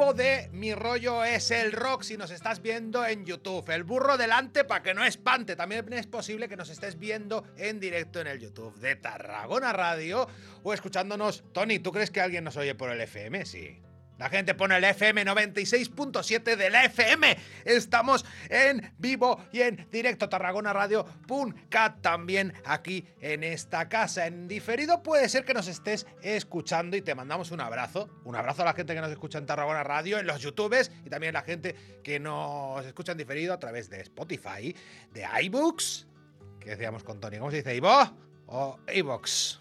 de Mi rollo es el rock si nos estás viendo en YouTube. El burro delante para que no espante. También es posible que nos estés viendo en directo en el YouTube de Tarragona Radio o escuchándonos. Tony, ¿tú crees que alguien nos oye por el FM? Sí. La gente pone el FM 96.7 de la FM. Estamos en vivo y en directo Tarragona Radio.cat también aquí en esta casa. En diferido puede ser que nos estés escuchando y te mandamos un abrazo. Un abrazo a la gente que nos escucha en Tarragona Radio, en los YouTubes y también a la gente que nos escucha en diferido a través de Spotify, de iBooks. ¿Qué decíamos con Tony? ¿Cómo se dice? ¿Ivo? ¿O iBox?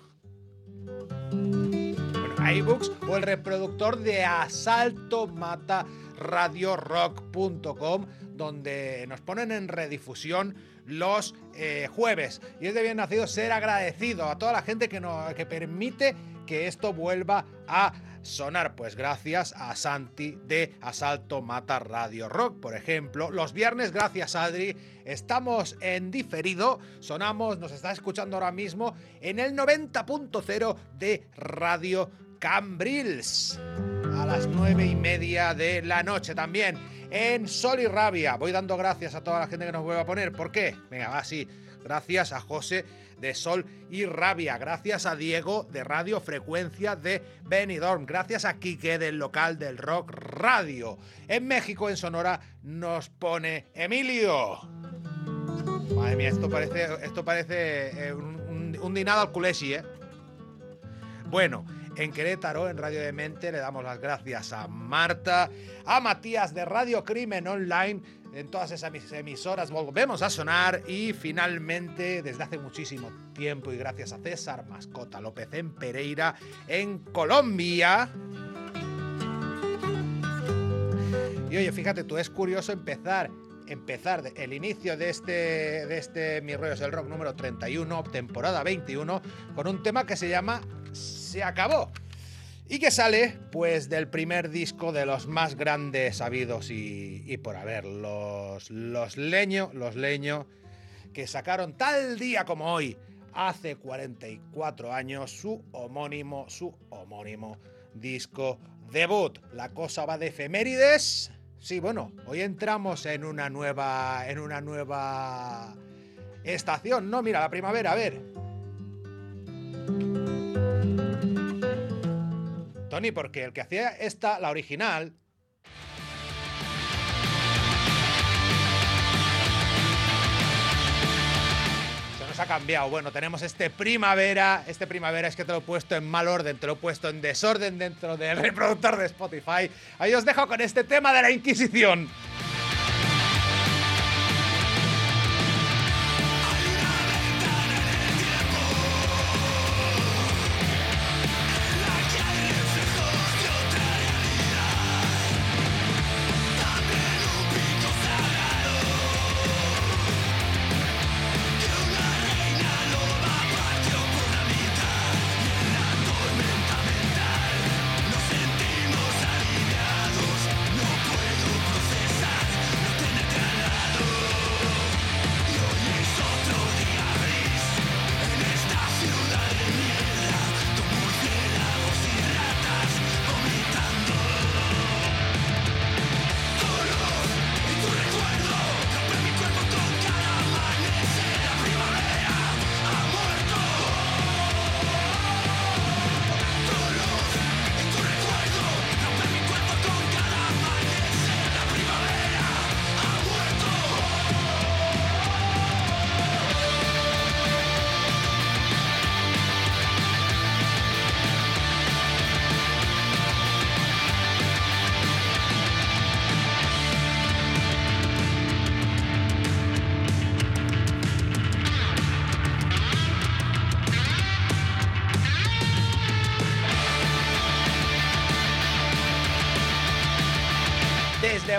iBooks o el reproductor de Asalto Mata radiorock.com donde nos ponen en redifusión los eh, jueves. Y es de bien nacido ser agradecido a toda la gente que, nos, que permite que esto vuelva a sonar. Pues gracias a Santi de Asalto Mata Radio Rock, por ejemplo. Los viernes, gracias Adri, estamos en diferido. Sonamos, nos está escuchando ahora mismo en el 90.0 de Radio Cambrils a las nueve y media de la noche también en Sol y Rabia. Voy dando gracias a toda la gente que nos vuelve a poner. ¿Por qué? Venga, va así. Gracias a José de Sol y Rabia. Gracias a Diego de Radio Frecuencia de Benidorm. Gracias a Quique del local del Rock Radio. En México, en Sonora, nos pone Emilio. Madre mía, esto parece, esto parece eh, un, un, dinado al culesi, ¿eh? Bueno, en Querétaro, en Radio de Mente. Le damos las gracias a Marta, a Matías de Radio Crimen Online. En todas esas emisoras volvemos a sonar y finalmente, desde hace muchísimo tiempo y gracias a César Mascota López en Pereira, en Colombia. Y oye, fíjate, tú es curioso empezar empezar el inicio de este, de este Mi Rollo el Rock número 31, temporada 21, con un tema que se llama Se acabó. Y que sale, pues, del primer disco de los más grandes habidos y, y por haber, los, los Leño, los Leño, que sacaron tal día como hoy, hace 44 años, su homónimo, su homónimo disco debut. La cosa va de efemérides. Sí, bueno, hoy entramos en una nueva. en una nueva estación, ¿no? Mira, la primavera, a ver. Tony, porque el que hacía esta, la original, se nos ha cambiado. Bueno, tenemos este primavera. Este primavera es que te lo he puesto en mal orden, te lo he puesto en desorden dentro del reproductor de Spotify. Ahí os dejo con este tema de la Inquisición.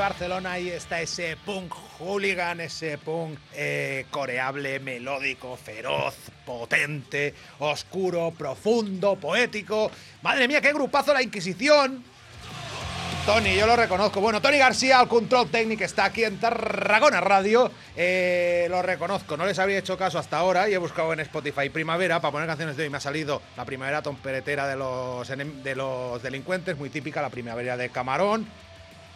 Barcelona ahí está ese punk hooligan, ese punk eh, coreable, melódico, feroz, potente, oscuro, profundo, poético. Madre mía, qué grupazo la Inquisición. Tony, yo lo reconozco. Bueno, Tony García, al control técnico, está aquí en Tarragona Radio. Eh, lo reconozco, no les había hecho caso hasta ahora y he buscado en Spotify Primavera para poner canciones de hoy. Me ha salido la primavera tomperetera de los, de los delincuentes, muy típica, la primavera de Camarón,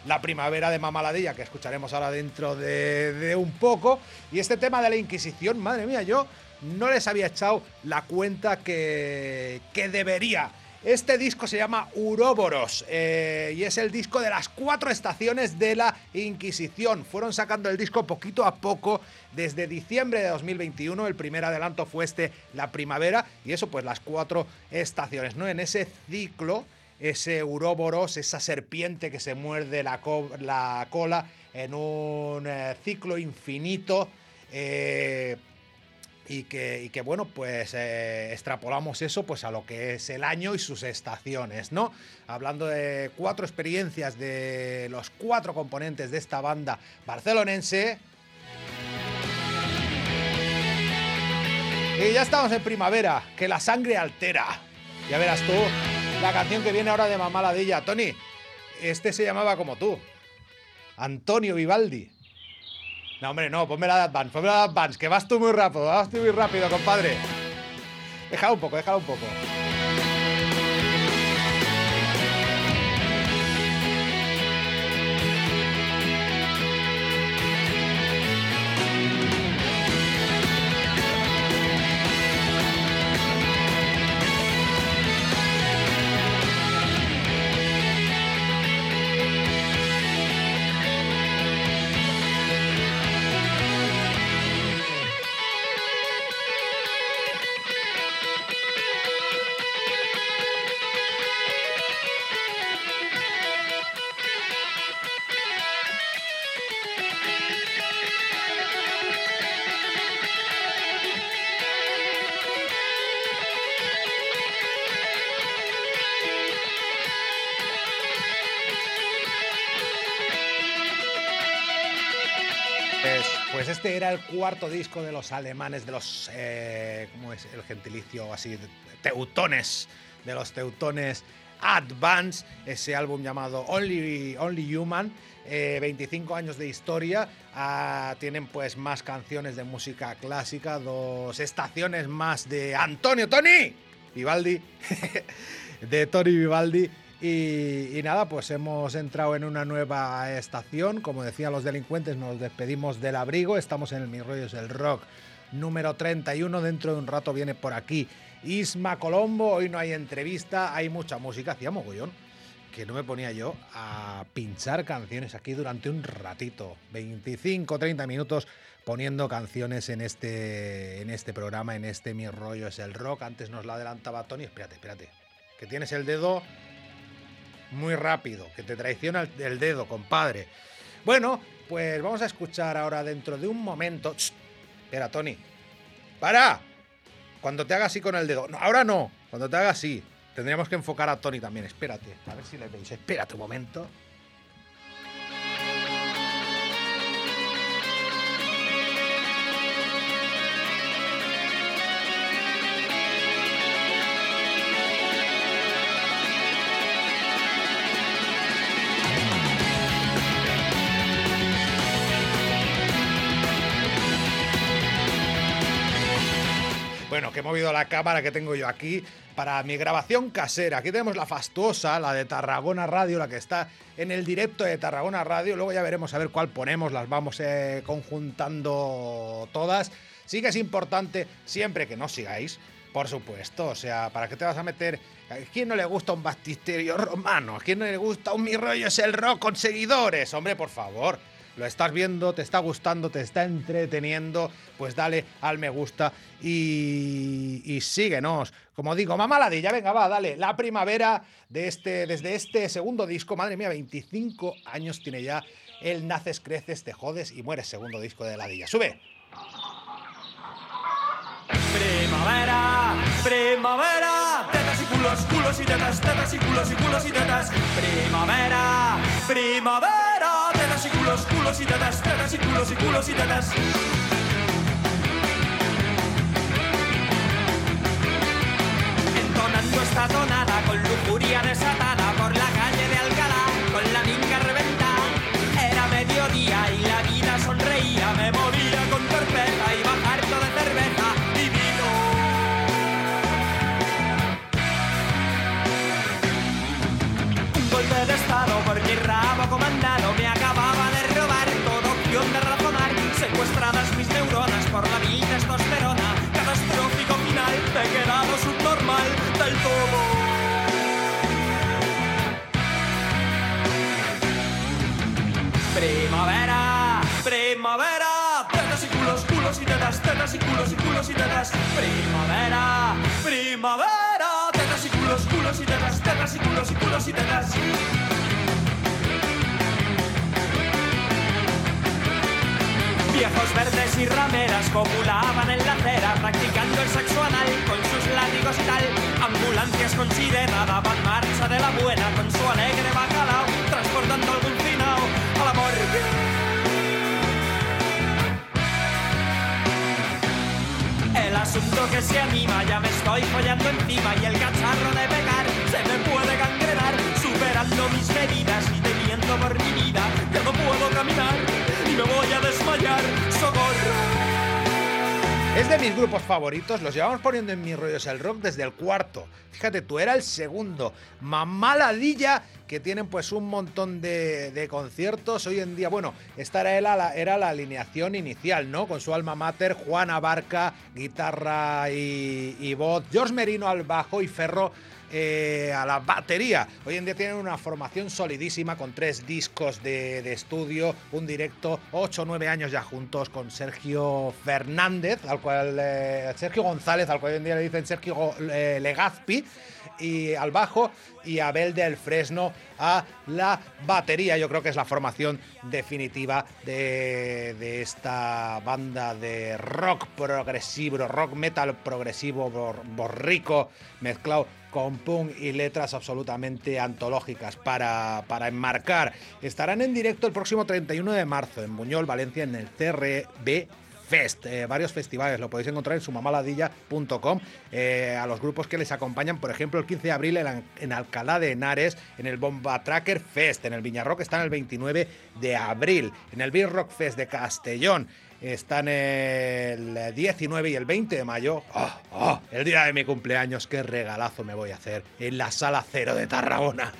la primavera de Mamaladilla, que escucharemos ahora dentro de, un poco. Y este tema de la Inquisición, madre mía, yo no les había echado la cuenta que, que debería. Este disco se llama Uroboros eh, y es el disco de las cuatro estaciones de la Inquisición. Fueron sacando el disco poquito a poco desde diciembre de 2021. El primer adelanto fue este, la primavera, y eso pues las cuatro estaciones, ¿no? En ese ciclo, ese Uroboros, esa serpiente que se muerde la, la cola en un eh, ciclo infinito. Eh, y que, bueno, pues eh, extrapolamos eso pues a lo que es el año y sus estaciones, ¿no? Hablando de cuatro experiencias de los cuatro componentes de esta banda barcelonense. Y ya estamos en primavera, que la sangre altera. Ya verás tú la canción que viene ahora de Mamá Ladilla. Tony, este se llamaba como tú. Antonio Vivaldi. No, hombre, no, ponme la de Advance, ponme la de Advance, que vas tú muy rápido, vas tú muy rápido, compadre. Déjalo un poco, déjalo un poco. Este era el cuarto disco de los alemanes, de los. Eh, ¿Cómo es el gentilicio así? Teutones. De los teutones Advance, ese álbum llamado Only, Only Human. 25 eh, años de historia. Ah, tienen pues más canciones de música clásica, dos estaciones más de Antonio Tony Vivaldi. de Tony Vivaldi. Y, nada, pues hemos entrado en una nueva estación. Como decían los delincuentes, nos despedimos del abrigo. Estamos en el Mi Rollos del Rock número 31. Dentro de un rato viene por aquí Isma Colombo. Hoy no hay entrevista, hay mucha música. Hacía mogollón que no me ponía yo a pinchar canciones aquí durante un ratito. 25, 30 minutos poniendo canciones en este, en este programa, en este Mi Rollo es el Rock. Antes nos la adelantaba Tony. Espérate, espérate. Que tienes el dedo muy rápido, que te traiciona el, dedo, compadre. Bueno, pues vamos a escuchar ahora dentro de un momento. espera, Tony. ¡Para! Cuando te haga así con el dedo. ahora no, cuando te haga así. Tendríamos que enfocar a Tony también. Espérate, a ver si le veis. Espérate un momento. Movido la cámara que tengo yo aquí para mi grabación casera. Aquí tenemos la fastuosa, la de Tarragona Radio, la que está en el directo de Tarragona Radio. Luego ya veremos a ver cuál ponemos, las vamos eh, conjuntando todas. Sí que es importante siempre que nos sigáis, por supuesto. O sea, ¿para qué te vas a meter? ¿A quién no le gusta un baptisterio romano? ¿A quién no le gusta un mi rollo es el rock con seguidores? Hombre, por favor lo estás viendo, te está gustando, te está entreteniendo, pues dale al me gusta y, síguenos. Como digo, mamá ladilla, venga, va, dale. La primavera de este, desde este segundo disco, madre mía, 25 años tiene ya el Naces, Creces, Te Jodes y Mueres, segundo disco de Ladilla. ¡Sube! Primavera, primavera, tetas y culos, culos y tetas, tetas y culos y culos y tetas. Primavera, primavera, y culos, culos y tetas, tetas y culos y culos y tetas. Entonando esta tonada con lujuria desatada tetas. Primavera, primavera, tetas y culos, culos y tetas, tetas y culos y culos y tetas. Viejos verdes y rameras copulaban en la acera practicando el sexo anal con sus látigos y tal. Ambulancias con sirena daban marcha de la buena con su alegre bacalao, transportando algún finao a la asunto que se anima, ya me estoy follando encima y el cacharro de pegar se me puede gangrenar, superando mis medidas y temiendo por mi vida, que no puedo caminar y me voy a desmayar, socorro. Es de mis grupos favoritos, los llevamos poniendo en mis rollos el rock desde el cuarto. Fíjate, tú era el segundo. Mamá Ladilla, que tienen pues un montón de, conciertos. Hoy en día, bueno, esta era la, era la alineación inicial, ¿no? Con su alma mater, Juana Barca, guitarra y, y voz, George Merino al bajo y Ferro eh, a la batería. Hoy en día tienen una formación solidísima con tres discos de, de estudio, un directo, 8 o 9 años ya juntos con Sergio Fernández, al cual eh, Sergio González, al cual hoy en día le dicen Sergio eh, Legazpi, y al bajo, y Abel del Fresno a la batería. Yo creo que es la formación definitiva de, de esta banda de rock progresivo, rock metal progresivo, bor- borrico, mezclado con punk y letras absolutamente antológicas para, para enmarcar. Estarán en directo el próximo 31 de marzo en Buñol, Valencia, en el CRB Fest, eh, varios festivales, lo podéis encontrar en sumamaladilla.com. Eh, a los grupos que les acompañan, por ejemplo, el 15 de abril en, Alcalá de Henares, en el Bomba Tracker Fest, en el Viñarrock están el 29 de abril, en el Beer Rock Fest de Castellón. Están el 19 y el 20 de mayo. ¡Oh, oh! el día de mi cumpleaños, qué regalazo me voy a hacer en la sala cero de Tarragona.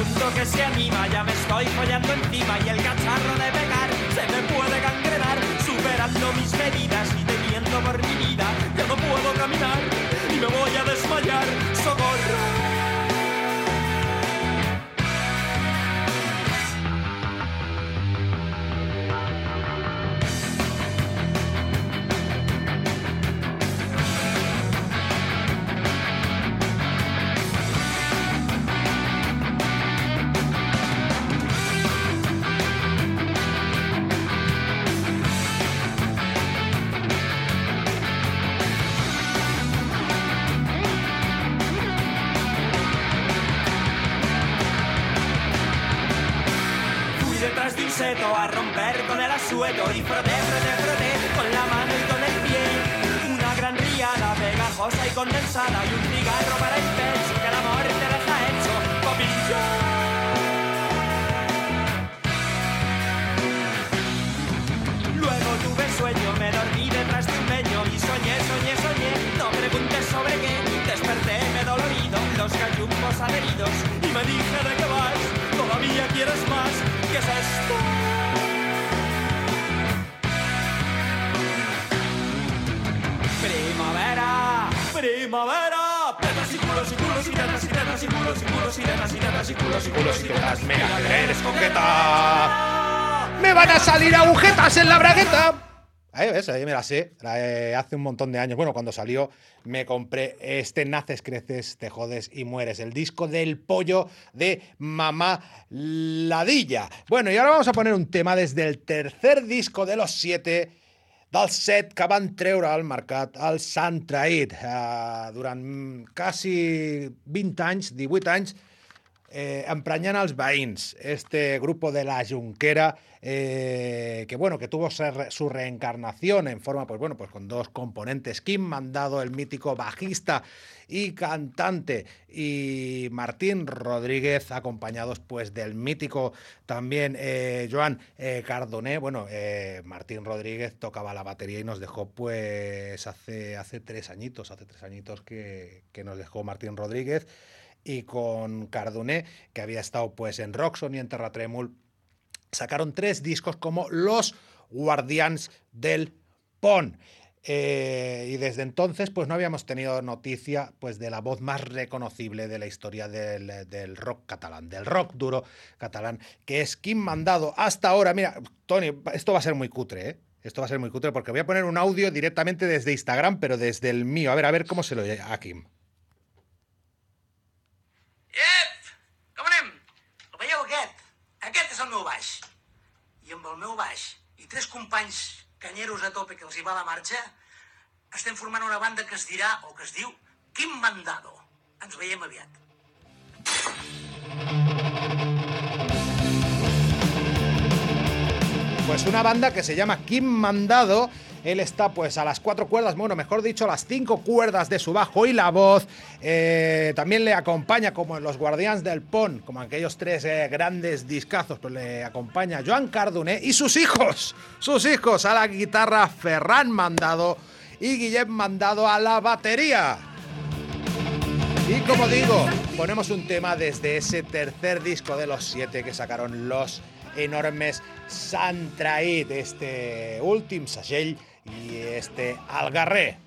Asunto que se anima, ya me estoy follando encima y el cacharro de pegar se me puede gangrenar, superando mis medidas y temiendo por mi vida, que no puedo caminar y me voy a desmayar, socorro. Y culos y culos y tetas y tetas y culos y culos y que eres coqueta. ¡Me van a salir agujetas en la bragueta! Ahí ves, ahí me la sé. La, eh, hace un montón de años. Bueno, cuando salió me compré este Naces, Creces, Te Jodes y Mueres. El disco del pollo de Mamá Ladilla. Bueno, y ahora vamos a poner un tema desde el tercer disco de los siete del set que van treure al mercat el Sant Traït. Uh, durant mm, quasi 20 anys, 18 anys, eh, emprenyant este grupo de la Junquera, eh, que bueno, que tuvo su reencarnación en forma, pues bueno, pues con dos componentes, Kim Mandado, el mítico bajista y cantante, y Martín Rodríguez, acompañados pues del mítico también eh, Joan eh, Cardoné. Bueno, eh, Martín Rodríguez tocaba la batería y nos dejó pues hace, hace tres añitos, hace tres añitos que, que nos dejó Martín Rodríguez y con Cardoné, que había estado pues en Roxon y en Terra Tremul, sacaron tres discos como Los Guardians del Pon. Eh, y desde entonces pues no habíamos tenido noticia pues de la voz más reconocible de la historia del, del rock catalán, del rock duro catalán, que es Kim Mandado. Hasta ahora, mira, Tony, esto va a ser muy cutre, ¿eh? Esto va a ser muy cutre porque voy a poner un audio directamente desde Instagram, pero desde el mío. A ver, a ver cómo se lo oye a Kim. Ep! Com anem? El veieu aquest? Aquest és el meu baix. I amb el meu baix i tres companys canyeros a tope que els hi va la marxa, estem formant una banda que es dirà, o que es diu, Quim Mandado. Ens veiem aviat. Pues una banda que se llama Kim Mandado. Él está pues a las cuatro cuerdas, bueno, mejor dicho, a las cinco cuerdas de su bajo y la voz. Eh, también le acompaña, como en los Guardians del Pon, como aquellos tres eh, grandes discazos, pues le acompaña Joan Cardoné y sus hijos, sus hijos a la guitarra Ferran Mandado y Guillem Mandado a la batería. Y como digo, ponemos un tema desde ese tercer disco de los siete que sacaron los enormes Santraid, este últim segell y este Algarré.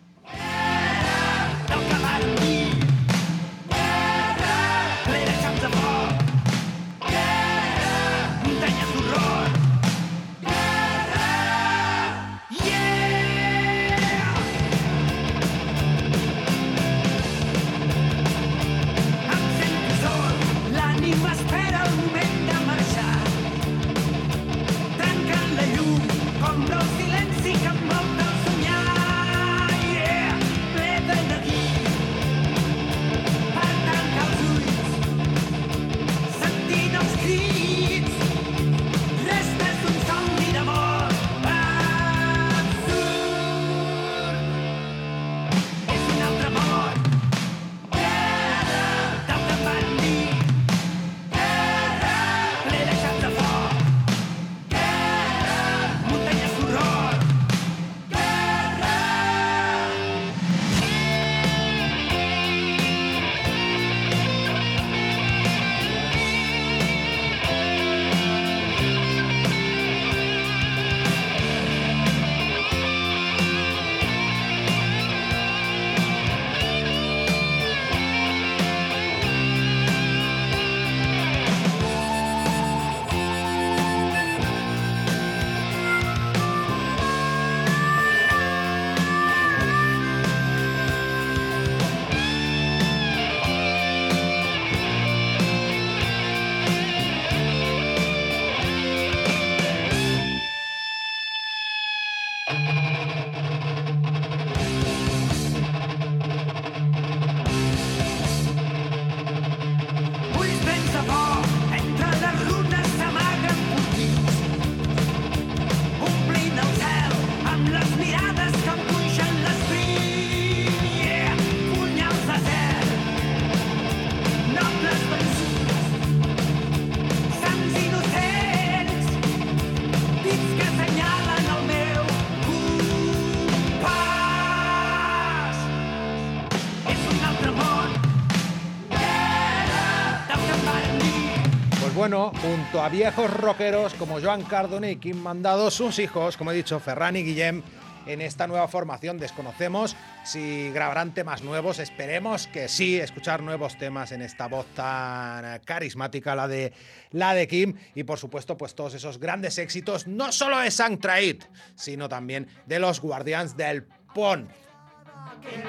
Junto a viejos rockeros como Joan Cardoné y Kim Mandado, sus hijos, como he dicho, Ferran y Guillem, en esta nueva formación desconocemos si grabarán temas nuevos, esperemos que sí, escuchar nuevos temas en esta voz tan carismática, la de, la de Kim, y por supuesto, pues todos esos grandes éxitos, no solo de Sanctraid, sino también de los Guardians del Pon.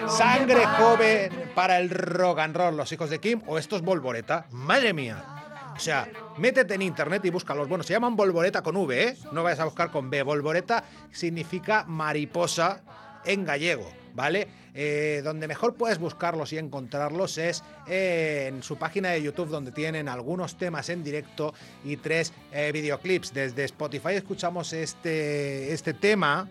Sangre joven para el rock and roll, los hijos de Kim o estos Volvoreta. Madre mía. O sea, métete en internet y búscalos. Bueno, se llaman Volvoreta con V, ¿eh? No vayas a buscar con B. Volvoreta significa mariposa en gallego, ¿vale? Eh, donde mejor puedes buscarlos y encontrarlos es en su página de YouTube, donde tienen algunos temas en directo y tres eh, videoclips. Desde Spotify escuchamos este, este tema.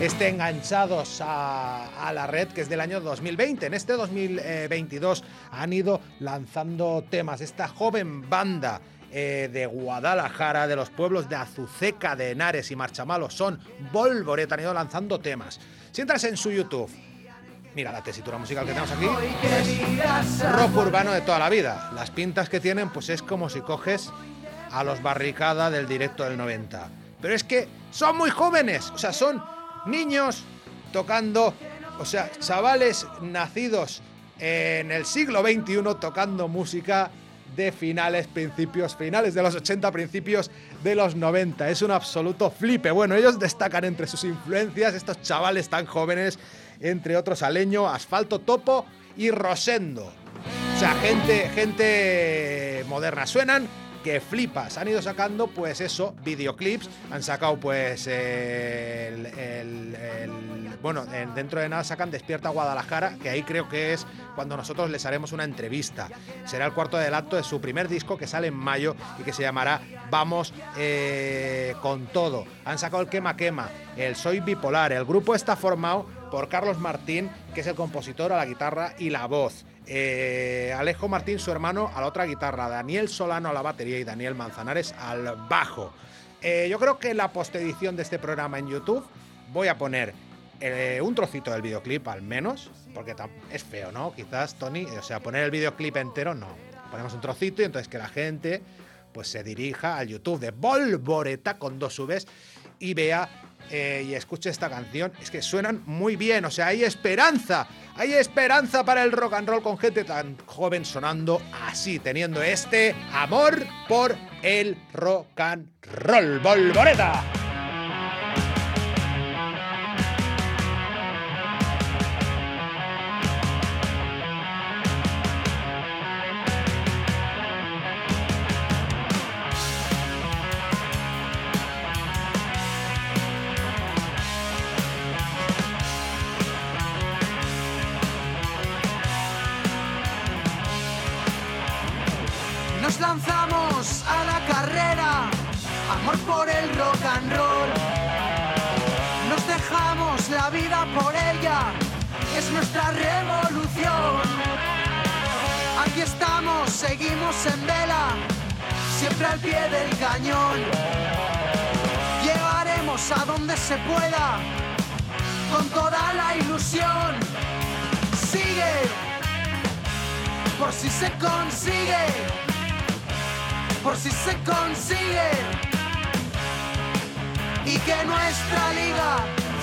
Este enganchados a, la red que es del año 2020. En este 2022 han ido lanzando temas. Esta joven banda eh, de Guadalajara, de los pueblos de Azuceca, de Henares y Marchamalo son Volvoreta, han ido lanzando temas. Si entras en su YouTube, mira la tesitura musical que tenemos aquí, es rock urbano de toda la vida. Las pintas que tienen, pues es como si coges a los barricada del directo del 90. Pero es que son muy jóvenes, o sea, son niños tocando, o sea, chavales nacidos en el siglo XXI tocando música de finales, principios, finales de los 80, principios de los 90. Es un absoluto flipe. Bueno, ellos destacan entre sus influencias, estos chavales tan jóvenes, entre otros Aleño, Asfalto Topo y Rosendo. O sea, gente, gente moderna. Suenan que flipas. Han ido sacando, pues eso, videoclips. Han sacado, pues, el, bueno, dentro de nada sacan Despierta Guadalajara, que ahí creo que es cuando nosotros les haremos una entrevista. Será el cuarto adelanto de su primer disco que sale en mayo y que se llamará Vamos eh, con todo. Han sacado el Quema Quema, el Soy Bipolar. El grupo está formado por Carlos Martín, que es el compositor a la guitarra y la voz. Eh, Alejo Martín, su hermano, a la otra guitarra, Daniel Solano a la batería y Daniel Manzanares al bajo. Eh, yo creo que en la postedición de este programa en YouTube voy a poner eh, un trocito del videoclip al menos, porque es feo, ¿no? Quizás, Tony, o sea, poner el videoclip entero no. Ponemos un trocito y entonces que la gente pues se dirija al YouTube de Volvoreta con dos Vs y vea eh, y escuche esta canción. Es que suenan muy bien, o sea, hay esperanza. Hay esperanza para el rock and roll con gente tan joven sonando así, teniendo este amor por el rock and roll. Volvoreta. Al pie del cañón. Llevaremos a donde se pueda, con toda la ilusión. Sigue, por si se consigue por si se consigue y que nuestra liga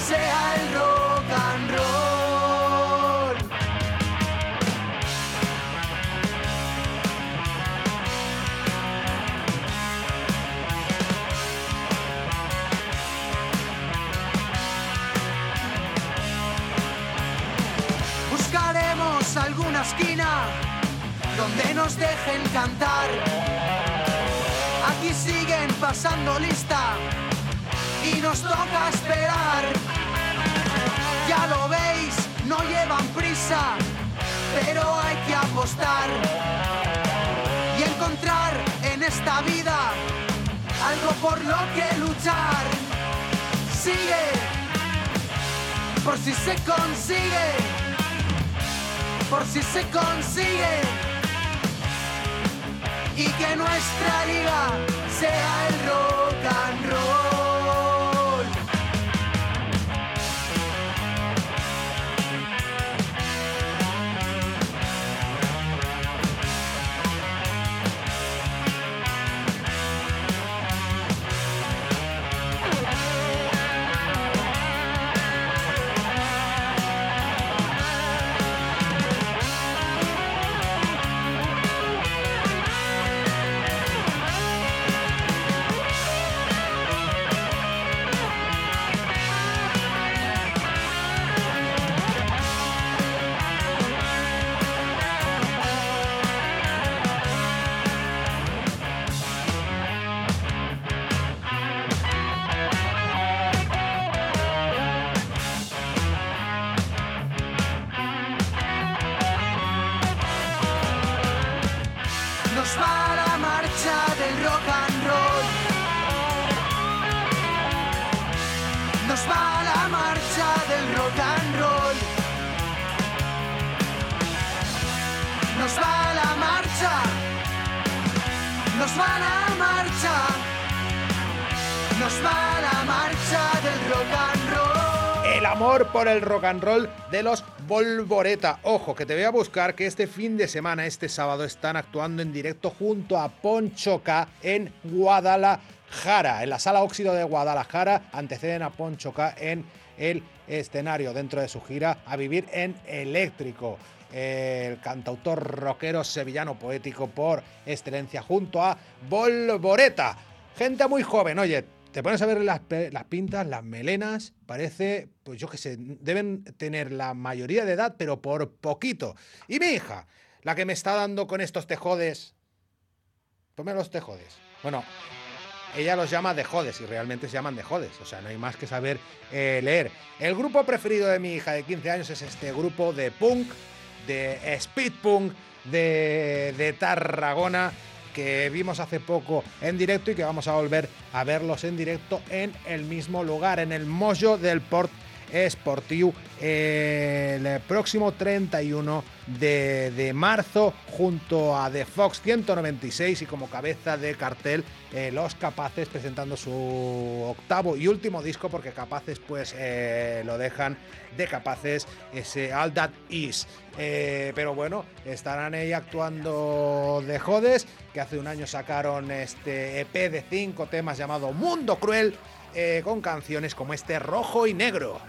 sea el rock and roll. Alguna esquina donde nos dejen cantar Aquí siguen pasando lista y nos toca esperar. Ya lo veis, no llevan prisa, pero hay que apostar y encontrar en esta vida algo por lo que luchar. Sigue, por si se consigue, por si se consigue y que nuestra liga sea el rock Nos va la marcha, nos va la marcha, nos va la marcha del rock and roll. El amor por el rock and roll de los Volvoreta. Ojo, que te voy a buscar que este fin de semana, este sábado, están actuando en directo junto a Ponchoca en Guadalajara, en la sala óxido de Guadalajara. Anteceden a Ponchoca en el escenario dentro de su gira a vivir en eléctrico. El cantautor rockero sevillano poético por excelencia junto a Volvoreta. Gente muy joven, oye, te pones a ver las, pintas, las melenas, parece, pues yo qué sé, deben tener la mayoría de edad, pero por poquito. Y mi hija, la que me está dando con estos tejodes. Ponme los tejodes. Bueno, ella los llama de jodes y realmente se llaman de jodes. O sea, no hay más que saber eh, leer. El grupo preferido de mi hija de 15 años es este grupo de punk, de speed punk, de, de Tarragona, que vimos hace poco en directo y que vamos a volver a verlos en directo en el mismo lugar, en el Mojo del Port Esportiu, el próximo 31 de, de marzo, junto a The Fox 196 y como cabeza de cartel, eh, Los Capaces presentando su octavo y último disco, porque Capaces pues eh, lo dejan de Capaces, ese All That Is. Eh, pero bueno, estarán ahí actuando de Jodes, que hace un año sacaron este EP de cinco temas llamado Mundo Cruel, eh, con canciones como este Rojo y Negro.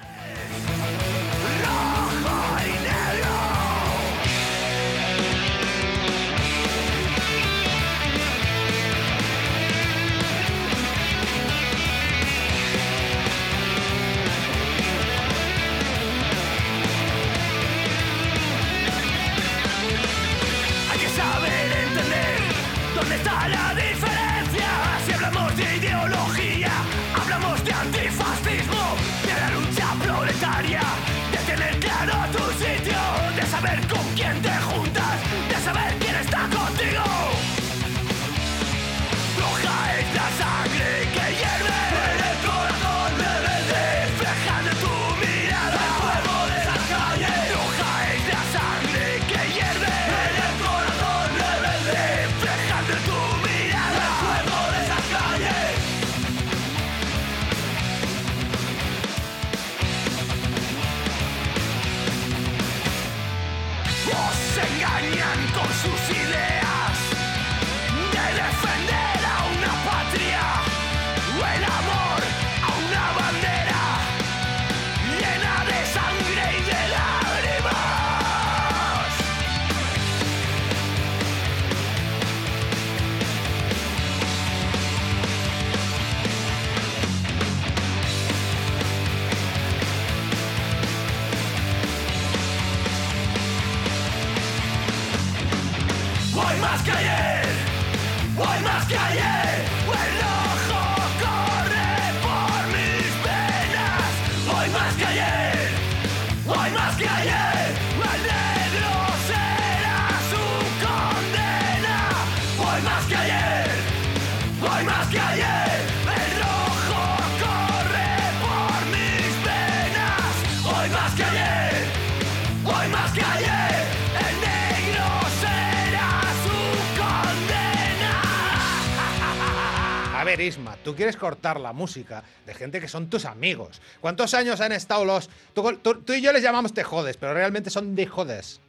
Ver, Isma, tú quieres cortar la música de gente que son tus amigos. ¿Cuántos años han estado los.? Tú, tú- tú y yo les llamamos te jodes, pero realmente son de jodes.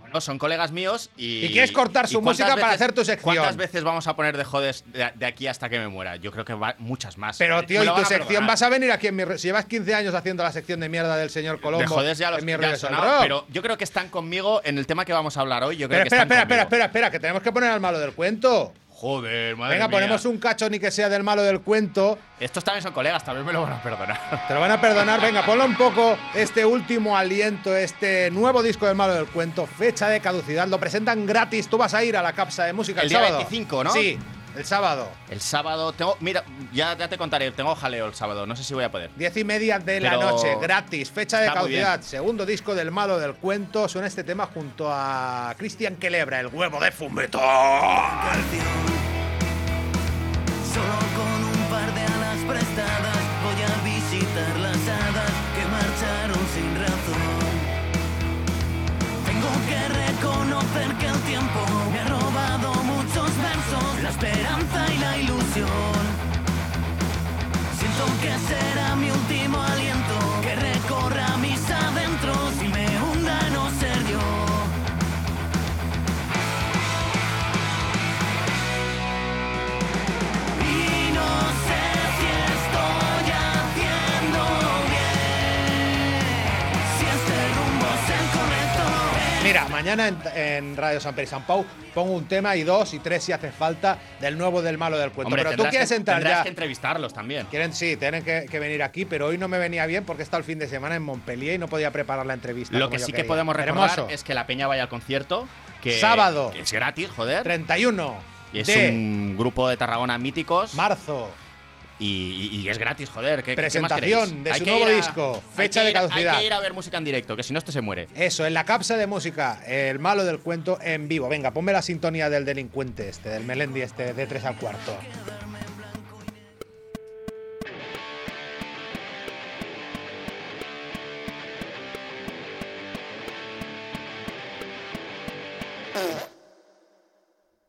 Bueno, son colegas míos y. Y quieres cortar su ¿y cuántas música para hacer tu sección. ¿Cuántas veces vamos a poner de jodes de, de aquí hasta que me muera? Yo creo que va, muchas más. Pero, tío, Me ¿y tu sección perdonar. vas a venir aquí en mi. Si llevas 15 años haciendo la sección de mierda del señor Colombo. De jodes ya los en mi ya sonado, pero yo creo que están conmigo en el tema que vamos a hablar hoy. Yo creo Pero que espera, están espera, espera, espera, espera, que tenemos que poner al malo del cuento. Joder, madre Venga, mía. ponemos un cacho ni que sea del malo del cuento. Estos también son colegas, también me lo van a perdonar. Te lo van a perdonar. Venga, ponlo un poco este último aliento, este nuevo disco del malo del cuento, fecha de caducidad. Lo presentan gratis. Tú vas a ir a la capsa de música el, El día sábado. 25, ¿no? Sí, el sábado. El sábado tengo. Mira, ya, ya te contaré, tengo jaleo el sábado, no sé si voy a poder. Diez y media de la Pero noche, gratis, fecha de caducidad, segundo disco del malo del cuento. Suena este tema junto a Cristian Quelebra, el huevo de fumetón. Solo con un par de alas prestadas voy a visitar las hadas que marcharon sin razón. Tengo que reconocer que el tiempo Mira, mañana en, en Radio San Pedro y San Pau pongo un tema y dos y tres si hace falta del nuevo del malo del cuento. Hombre, pero tú quieres que, entrar tendrás ya. que entrevistarlos también. Quieren, sí, tienen que, que venir aquí, pero hoy no me venía bien porque está el fin de semana en Montpellier y no podía preparar la entrevista. Lo que sí que podemos recordar Hermoso. es que la peña vaya al concierto. Que, Sábado. que es gratis, joder. 31 Y es de un grupo de Tarragona míticos. marzo. Y, es gratis, joder. ¿qué- qué más Presentación de Hay su que nuevo a- disco, fecha de caducidad. Hay que ir a ver música en directo, que si no esto se muere. Eso, en la capsa de música, el malo del cuento en vivo. Venga, ponme la sintonía del delincuente este, del Melendi este, de 3 al cuarto.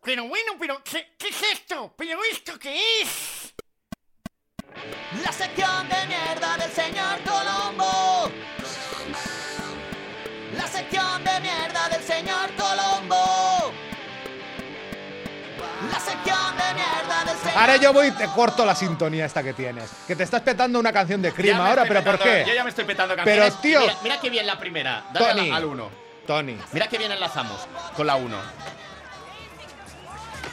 Pero bueno, pero ¿qué, qué es esto? ¿Pero esto qué es? La sección de mierda del señor Colombo. La sección de mierda del señor Colombo. La sección de mierda del señor Ahora yo voy y te corto la sintonía esta que tienes. Que te estás petando una canción de Crima ahora, pero ¿por qué? Yo ya me estoy petando Pero, canciones. tío- Mira, mira qué bien la primera. Dale Tony. al- al 1. Tony. Mira qué bien enlazamos con la 1.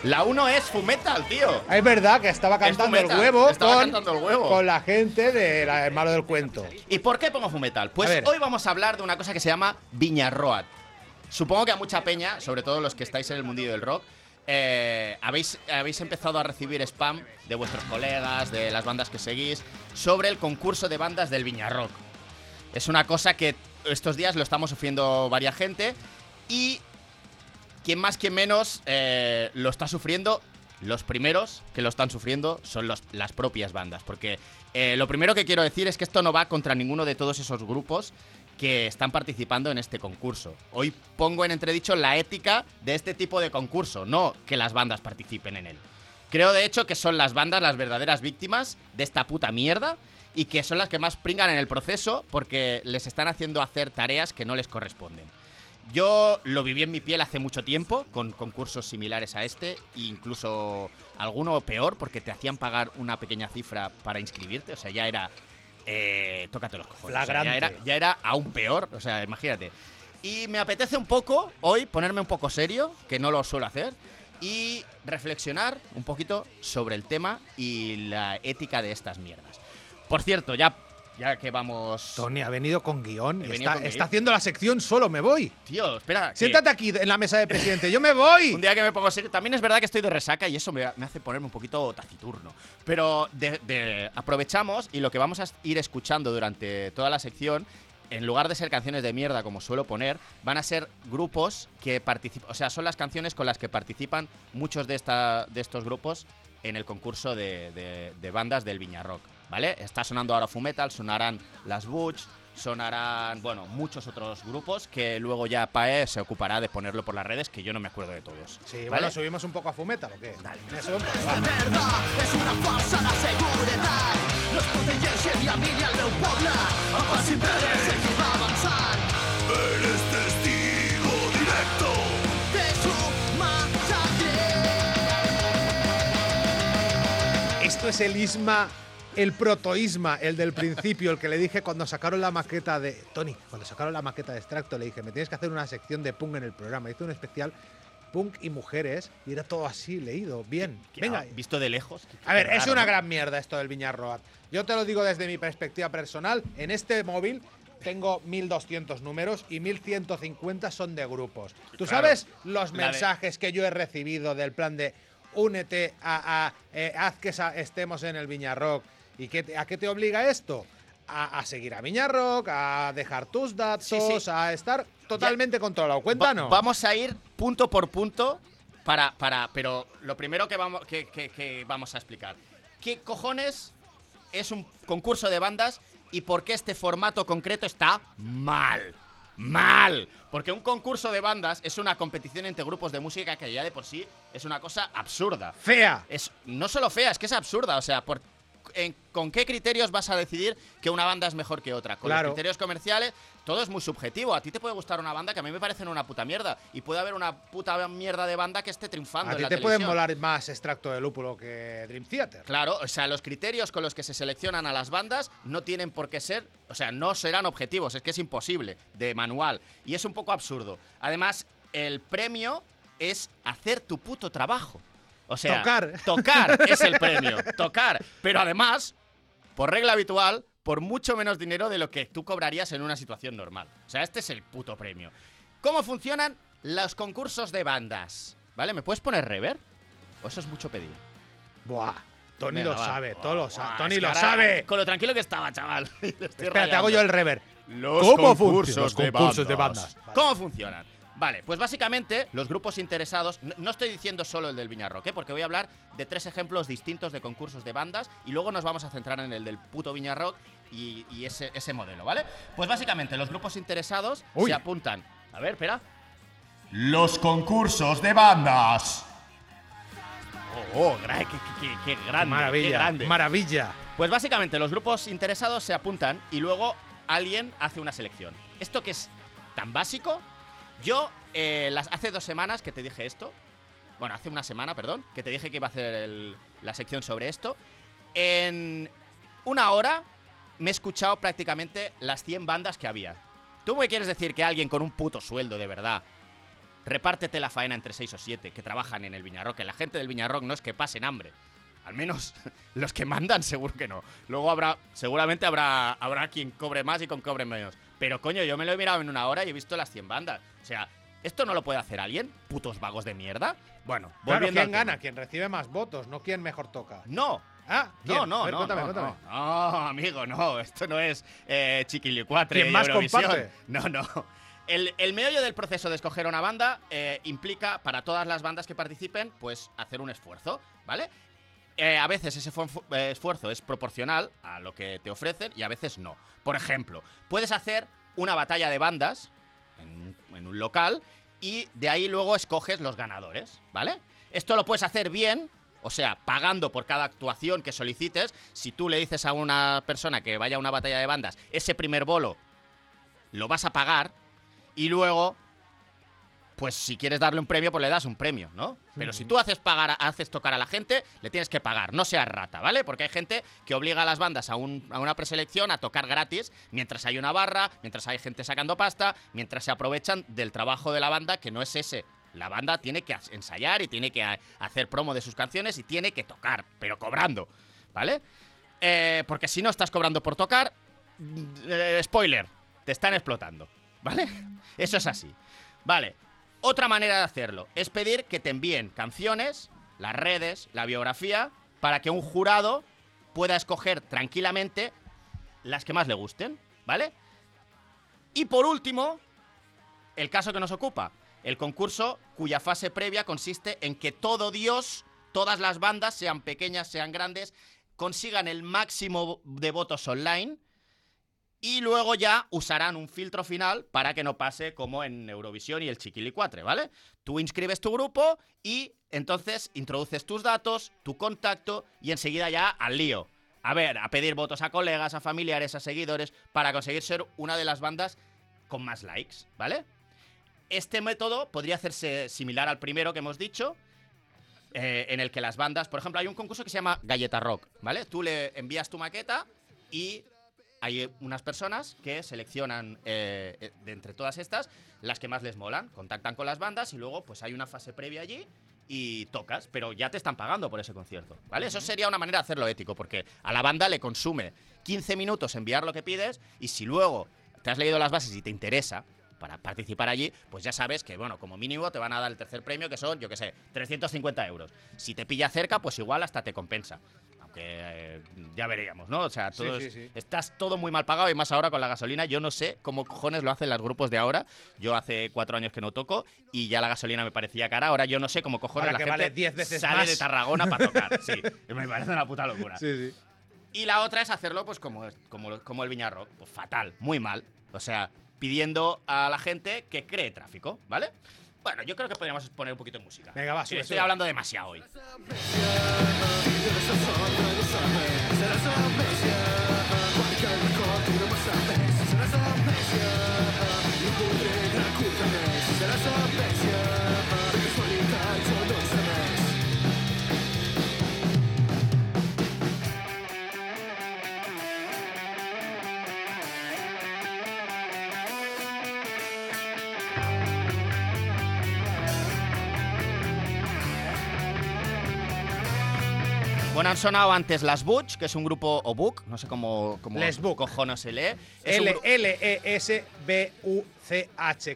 La 1 es Fumetal, tío. Es verdad que estaba cantando el huevo, estaba con, cantando el huevo. con la gente del malo del cuento. ¿Y por qué pongo Fumetal? Pues hoy vamos a hablar de una cosa que se llama Viñarroad. Supongo que a mucha peña, sobre todo los que estáis en el mundillo del rock, eh, habéis, habéis empezado a recibir spam de vuestros colegas, de las bandas que seguís, sobre el concurso de bandas del Viñarrock. Es una cosa que estos días lo estamos sufriendo varias gente y quien más, quien menos eh, lo está sufriendo. Los primeros que lo están sufriendo son las propias bandas. Porque eh, lo primero que quiero decir es que esto no va contra ninguno de todos esos grupos que están participando en este concurso. Hoy pongo en entredicho la ética de este tipo de concurso, no que las bandas participen en él. Creo de hecho que son las bandas las verdaderas víctimas de esta puta mierda y que son las que más pringan en el proceso porque les están haciendo hacer tareas que no les corresponden. Yo lo viví en mi piel hace mucho tiempo, con concursos similares a este, e incluso alguno peor, porque te hacían pagar una pequeña cifra para inscribirte, o sea, ya era... Eh, tócate los cojones. o sea, ya, Flagrante. era, ya era aún peor, o sea, imagínate. Y me apetece un poco hoy ponerme un poco serio, que no lo suelo hacer, y reflexionar un poquito sobre el tema y la ética de estas mierdas. Por cierto, ya, ya que vamos... Tony ha venido con guion. Venido Está, con guion. está haciendo la sección solo, me voy. Tío, espera. que- Siéntate aquí en la mesa de presidente, yo me voy. Un día que me pongo serio. También es verdad que estoy de resaca y eso me, me hace ponerme un poquito taciturno. Pero de- de- aprovechamos y lo que vamos a ir escuchando durante toda la sección, en lugar de ser canciones de mierda como suelo poner, van a ser grupos que participan. O sea, son las canciones con las que participan muchos de, esta, de estos grupos en el concurso de, de- de bandas del Viñarrock. ¿Vale? Está sonando ahora Fumetal, sonarán las Butch, sonarán, bueno, muchos otros grupos que luego ya Pae se ocupará de ponerlo por las redes, que yo no me acuerdo de todos. Sí, ¿vale? bueno, subimos un poco a Fumeta, ¿o qué? Dale. Pues, va. és una falsa la seguretat. No es protegeixen ni a mi ni al meu poble. El pas imperi seguim avançant. Eres testigo directo de su masacre. Esto es el isma, el protoisma, el del principio, el que le dije cuando sacaron la maqueta de. Tony, cuando sacaron la maqueta de extracto, le dije, me tienes que hacer una sección de punk en el programa. Hice un especial punk y mujeres y era todo así leído. Bien. Venga. Visto de lejos. A ver, es una ¿no? gran mierda esto del Viñarroad. Yo te lo digo desde mi perspectiva personal. En este móvil tengo 1200 números y 1150 son de grupos. ¿Tú Claro. sabes los de- mensajes que yo he recibido del plan de únete a, a, eh, haz que estemos en el Viñarrock? ¿Y qué te- a qué te obliga esto? A, a seguir a Viñarrock, a dejar tus datos, Sí, sí. a estar totalmente controlado. Va- Cuéntanos. vamos a ir punto por punto para. para pero lo primero que vamos, que, que- que vamos a explicar. ¿Qué cojones es un concurso de bandas y por qué este formato concreto está mal? Mal. Porque un concurso de bandas es una competición entre grupos de música que ya de por sí es una cosa absurda. Fea. Es no solo fea, es que es absurda. O sea, por, en- con qué criterios vas a decidir que una banda es mejor que otra. Con Claro. los criterios comerciales, todo es muy subjetivo. A ti te puede gustar una banda que a mí me parecen una puta mierda. Y puede haber una puta mierda de banda que esté triunfando A ti te pueden molar más extracto de lúpulo que Dream Theater. Claro, o sea, los criterios con los que se seleccionan a las bandas no tienen por qué ser, o sea, no serán objetivos, es que es imposible, de manual. Y es un poco absurdo. Además, el premio es hacer tu puto trabajo. O sea, Tocar. Tocar es el premio, tocar. Pero además, por regla habitual, por mucho menos dinero de lo que tú cobrarías en una situación normal. O sea, este es el puto premio. ¿Cómo funcionan los concursos de bandas? ¿Vale? ¿Me puedes poner rever? ¿O eso es mucho pedir? Buah. Tony Venga, lo va. sabe, todo lo sabe. Tony lo sabe. Con lo tranquilo que estaba, chaval. Espera, te hago yo el rever. Los ¿Cómo concursos funcionan los de concursos de bandas. bandas? ¿Cómo funcionan? Vale, pues básicamente los grupos interesados, no, estoy diciendo solo el del Viñarroque, ¿eh? porque voy a hablar de tres ejemplos distintos de concursos de bandas y luego nos vamos a centrar en el del puto Viñarrock y, y ese, ese modelo, ¿vale? Pues básicamente los grupos interesados Uy. se apuntan. A ver, espera. Los concursos de bandas. Oh, oh, qué, qué- qué- qué grande. qué Maravilla, grande. maravilla. Pues básicamente los grupos interesados se apuntan y luego alguien hace una selección. Esto que es tan básico, yo eh, las, hace dos semanas que te dije esto, bueno, hace una semana, perdón, que te dije que iba a hacer la sección sobre esto. En una hora me he escuchado prácticamente las 100 bandas que había. ¿Tú me quieres decir que alguien con un puto sueldo de verdad repártete la faena entre 6 o 7 que trabajan en el Viñarrock? Que la gente del Viñarrock no es que pasen hambre. Al menos los que mandan seguro que no. Luego habrá, seguramente habrá, habrá quien cobre más y quien cobre menos. Pero coño, yo me lo he mirado en una hora y he visto las 100 bandas. O sea, ¿esto no lo puede hacer alguien? ¿Putos vagos de mierda? Bueno, Claro, ¿quién gana? ¿Quién recibe más votos? No quién mejor toca. No, Ah, no, ¿quién? no, ver, no, cuéntame, no, cuéntame. no. No, amigo, no. Esto no es eh, Chiquilicuatre ¿Quién más Eurovisión. comparte? No, no. El, el meollo del proceso de escoger una banda eh, implica para todas las bandas que participen, pues hacer un esfuerzo, ¿vale? Eh, a veces ese eh, esfuerzo es proporcional a lo que te ofrecen y a veces no. Por ejemplo, puedes hacer una batalla de bandas en, en un local y de ahí luego escoges los ganadores, ¿vale? Esto lo puedes hacer bien, o sea, pagando por cada actuación que solicites. Si tú le dices a una persona que vaya a una batalla de bandas, ese primer bolo lo vas a pagar y luego, pues si quieres darle un premio, pues le das un premio, ¿no? Pero si tú haces pagar, haces tocar a la gente, le tienes que pagar, no seas rata, ¿vale? Porque hay gente que obliga a las bandas a, un- a una preselección a tocar gratis mientras hay una barra, mientras hay gente sacando pasta, mientras se aprovechan del trabajo de la banda que no es ese. La banda tiene que ensayar y tiene que hacer promo de sus canciones y tiene que tocar, pero cobrando, ¿vale? Eh, porque si no estás cobrando por tocar, mm, eh, spoiler, te están explotando, ¿vale? Eso es así. Vale, otra manera de hacerlo es pedir que te envíen canciones, las redes, la biografía, para que un jurado pueda escoger tranquilamente las que más le gusten, ¿vale? Y por último, el caso que nos ocupa, el concurso cuya fase previa consiste en que todo Dios, todas las bandas, sean pequeñas, sean grandes, consigan el máximo de votos online y luego ya usarán un filtro final para que no pase como en Eurovisión y el Chiquilicuatre, ¿vale? Tú inscribes tu grupo y entonces introduces tus datos, tu contacto y enseguida ya al lío. A ver, a pedir votos a colegas, a familiares, a seguidores, para conseguir ser una de las bandas con más likes, ¿vale? Este método podría hacerse similar al primero que hemos dicho, eh, en el que las bandas, por ejemplo, hay un concurso que se llama Galleta Rock, ¿vale? Tú le envías tu maqueta y hay unas personas que seleccionan eh, eh, de entre todas estas las que más les molan, contactan con las bandas y luego pues hay una fase previa allí y tocas, pero ya te están pagando por ese concierto, ¿vale? Eso sería una manera de hacerlo ético, porque a la banda le consume 15 minutos enviar lo que pides y si luego te has leído las bases y te interesa para participar allí, pues ya sabes que, bueno, como mínimo te van a dar el tercer premio, que son, yo qué sé, 350 euros. Si te pilla cerca, pues igual hasta te compensa. Aunque eh, ya veríamos, ¿no? O sea, Sí, todo sí, es- sí. estás todo muy mal pagado y más ahora con la gasolina. Yo no sé cómo cojones lo hacen los grupos de ahora. Yo hace cuatro años que no toco y ya la gasolina me parecía cara. Ahora yo no sé cómo cojones Ahora la que gente vale 10 veces sale más. de Tarragona para tocar. Sí, me parece una puta locura. Sí, sí. Y la otra es hacerlo, pues, como, como, como el Viñarrock. Pues fatal, muy mal. O sea, pidiendo a la gente que cree tráfico, ¿vale? Bueno, yo creo que podríamos poner un poquito de música. Venga, va, Sí, sube, Estoy sube. hablando demasiado hoy. Bueno, han sonado antes las Butch, que es un grupo, o Book, no sé cómo, cómo Les Butch. cojones se lee. Es un L gru- L E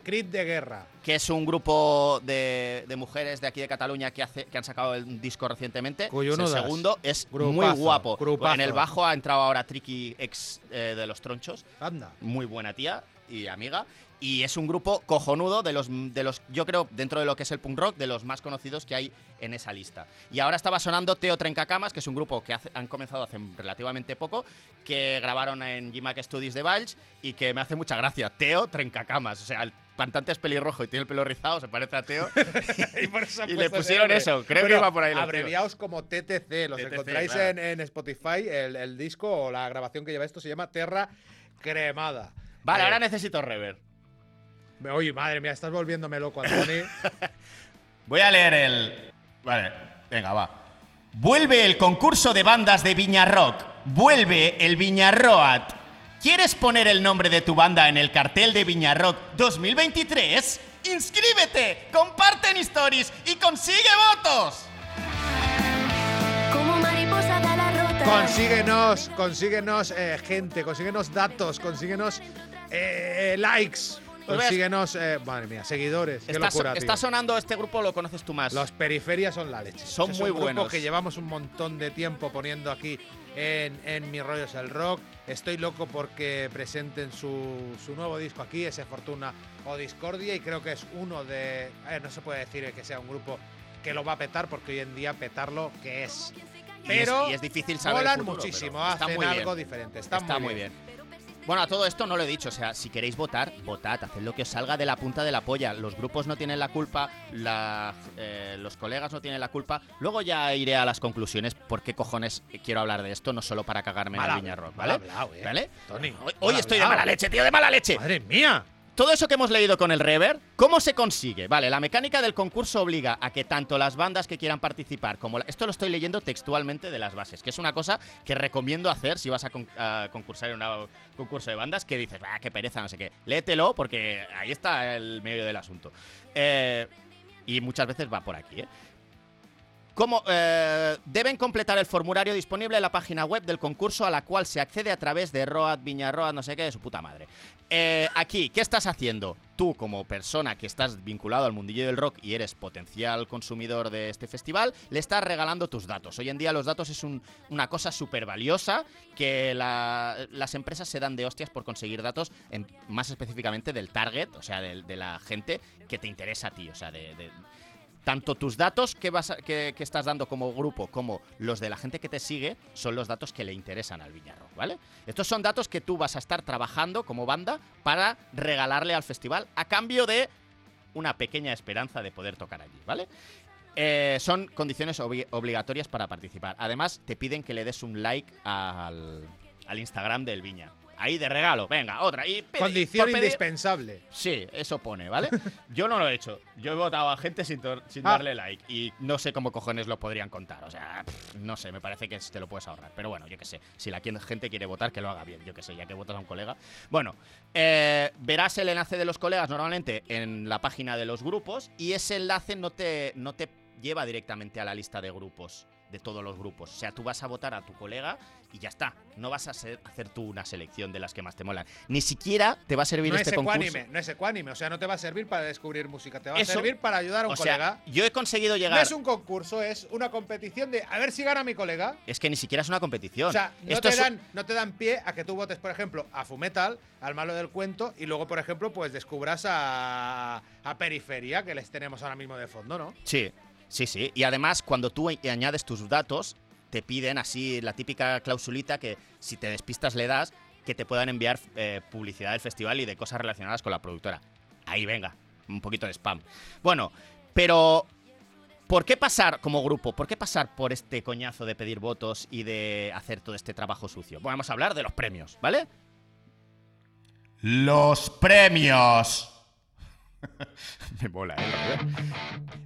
Crit de guerra. que es un grupo de, de mujeres de aquí de Cataluña que, hace, que han sacado un disco recientemente. Cuyo Es el segundo es muy Grupazo, guapo. grupazo. En el bajo ha entrado ahora Tricky, ex eh, de los tronchos. Anda. Muy buena tía y amiga. Y es un grupo cojonudo de los, de los, yo creo, dentro de lo que es el punk rock, de los más conocidos que hay en esa lista. Y ahora estaba sonando Teo Trencacamas, que es un grupo que hace- han comenzado hace relativamente poco, que grabaron en GMAC Studios de Valls y que me hace mucha gracia. Teo Trencacamas, o sea, el cantante es pelirrojo y tiene el pelo rizado, se parece a Teo. y por eso han Y puesto le pusieron eso, creo que iba por ahí Abreviados como TTC, los TTC, encontráis claro. en, en Spotify. El, el disco o la grabación que lleva esto se llama Terra Cremada. Vale, Eh, ahora necesito rever. Oye, madre mía, estás volviéndome loco, Antoni. Voy a leer el. Vale, venga, va. Vuelve el concurso de bandas de Viña Rock. Vuelve el Viña Roat. ¿Quieres poner el nombre de tu banda en el cartel de Viña Rock 2023? ¡Inscríbete! ¡Comparte en stories y consigue votos! Consíguenos, consíguenos eh, gente, consíguenos datos, consíguenos eh, likes, consíguenos, eh, madre mía, seguidores. Qué Está, locura, sonando este grupo, lo conoces tú más. Los periferias son la leche. Son es muy un grupo buenos. que llevamos un montón de tiempo poniendo aquí en, en Mi Rollo es el Rock. Estoy loco porque presenten su, su nuevo disco aquí, ese Fortuna o Discordia, y creo que es uno de. eh, no se puede decir que sea un grupo que lo va a petar, porque hoy en día petarlo, que es. Y es- Pero y es difícil saber el molan futuro, muchísimo, pero hacen muy bien. algo diferente. Está, Está muy bien. Bueno, a todo esto no lo he dicho, o sea, si queréis votar, votad, haced lo que os salga de la punta de la polla. Los grupos no tienen la culpa, la- eh, los colegas no tienen la culpa. Luego ya iré a las conclusiones por qué cojones quiero hablar de esto, no solo para cagarme en hab- Viña Rock, mal ¿vale? hablado, eh. ¿Vale? Tony, Hoy, hoy estoy de mala leche, tío, de mala leche. ¡Madre mía! Todo eso que hemos leído con el rever, ¿cómo se consigue? Vale, la mecánica del concurso obliga a que tanto las bandas que quieran participar como... la- esto lo estoy leyendo textualmente de las bases, que es una cosa que recomiendo hacer si vas a concursar en un concurso de bandas, que dices, ah, qué pereza, no sé qué. Léetelo porque ahí está el medio del asunto. Eh, y muchas veces va por aquí, ¿eh? ¿Cómo, eh, deben completar el formulario disponible en la página web del concurso a la cual se accede a través de Road, Viñarroad, no sé qué, de su puta madre. Eh, aquí, ¿qué estás haciendo? Tú, como persona que estás vinculado al mundillo del rock y eres potencial consumidor de este festival, le estás regalando tus datos. Hoy en día los datos es un- una cosa súper valiosa que la- las empresas se dan de hostias por conseguir datos, en- más específicamente del target, o sea, de, la gente que te interesa a ti, o sea, de, tanto tus datos que, vas a- que, estás dando como grupo como los de la gente que te sigue son los datos que le interesan al Viñarro, ¿vale? Estos son datos que tú vas a estar trabajando como banda para regalarle al festival a cambio de una pequeña esperanza de poder tocar allí, ¿vale? Eh, son condiciones obli- obligatorias para participar. Además, te piden que le des un like al, al Instagram del Viña. Ahí de regalo, venga, otra. Y Condición indispensable. Sí, eso pone, ¿vale? Yo no lo he hecho. Yo he votado a gente sin, Ah. darle like. Y no sé cómo cojones lo podrían contar. O sea, pff, no sé, me parece que te lo puedes ahorrar. Pero bueno, yo qué sé. Si la gente quiere votar, que lo haga bien. Yo qué sé, ya que votas a un colega. Bueno, eh, verás el enlace de los colegas normalmente en la página de los grupos. Y ese enlace no te, no te lleva directamente a la lista de grupos. De todos los grupos. O sea, tú vas a votar a tu colega y ya está. No vas a hacer tú una selección de las que más te molan. Ni siquiera te va a servir No este es concurso. no es ecuánime. O sea, no te va a servir para descubrir música, te va Eso- a servir para ayudar a un o sea, colega. yo he conseguido llegar. No es un concurso, es una competición de a ver si gana mi colega. Es que ni siquiera es una competición. O sea, no Esto te, es- dan, no te dan pie a que tú votes, por ejemplo, a Fumetal, al malo del cuento, y luego, por ejemplo, pues descubras a, a Periferia, que les tenemos ahora mismo de fondo, ¿no? Sí, sí, sí. Y además, cuando tú añades tus datos, te piden así la típica clausulita que si te despistas le das, que te puedan enviar eh, publicidad del festival y de cosas relacionadas con la productora. Ahí venga. un poquito de spam. Bueno, pero ¿por qué pasar como grupo? ¿Por qué pasar por este coñazo de pedir votos y de hacer todo este trabajo sucio? Bueno, vamos a hablar de los premios, ¿vale? Los premios. Me mola, ¿eh?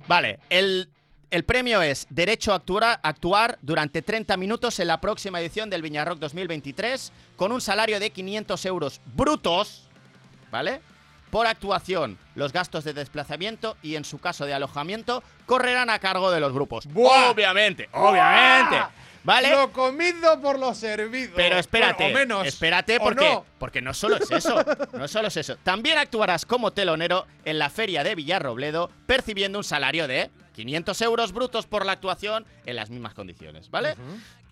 Vale, el, el premio es Derecho a actuar, actuar durante 30 minutos en la próxima edición del Viñarrock 2023 con un salario de 500 euros brutos, ¿vale? Por actuación, los gastos de desplazamiento y en su caso de alojamiento correrán a cargo de los grupos. ¡Buah! Obviamente, obviamente. ¡Buah! ¿Vale? Lo comido por lo servido. Pero espérate, Bueno, o menos. espérate o porque, no. porque no solo es eso, no solo es eso. También actuarás como telonero en la feria de Villarrobledo, percibiendo un salario de 500 euros brutos por la actuación en las mismas condiciones, ¿vale?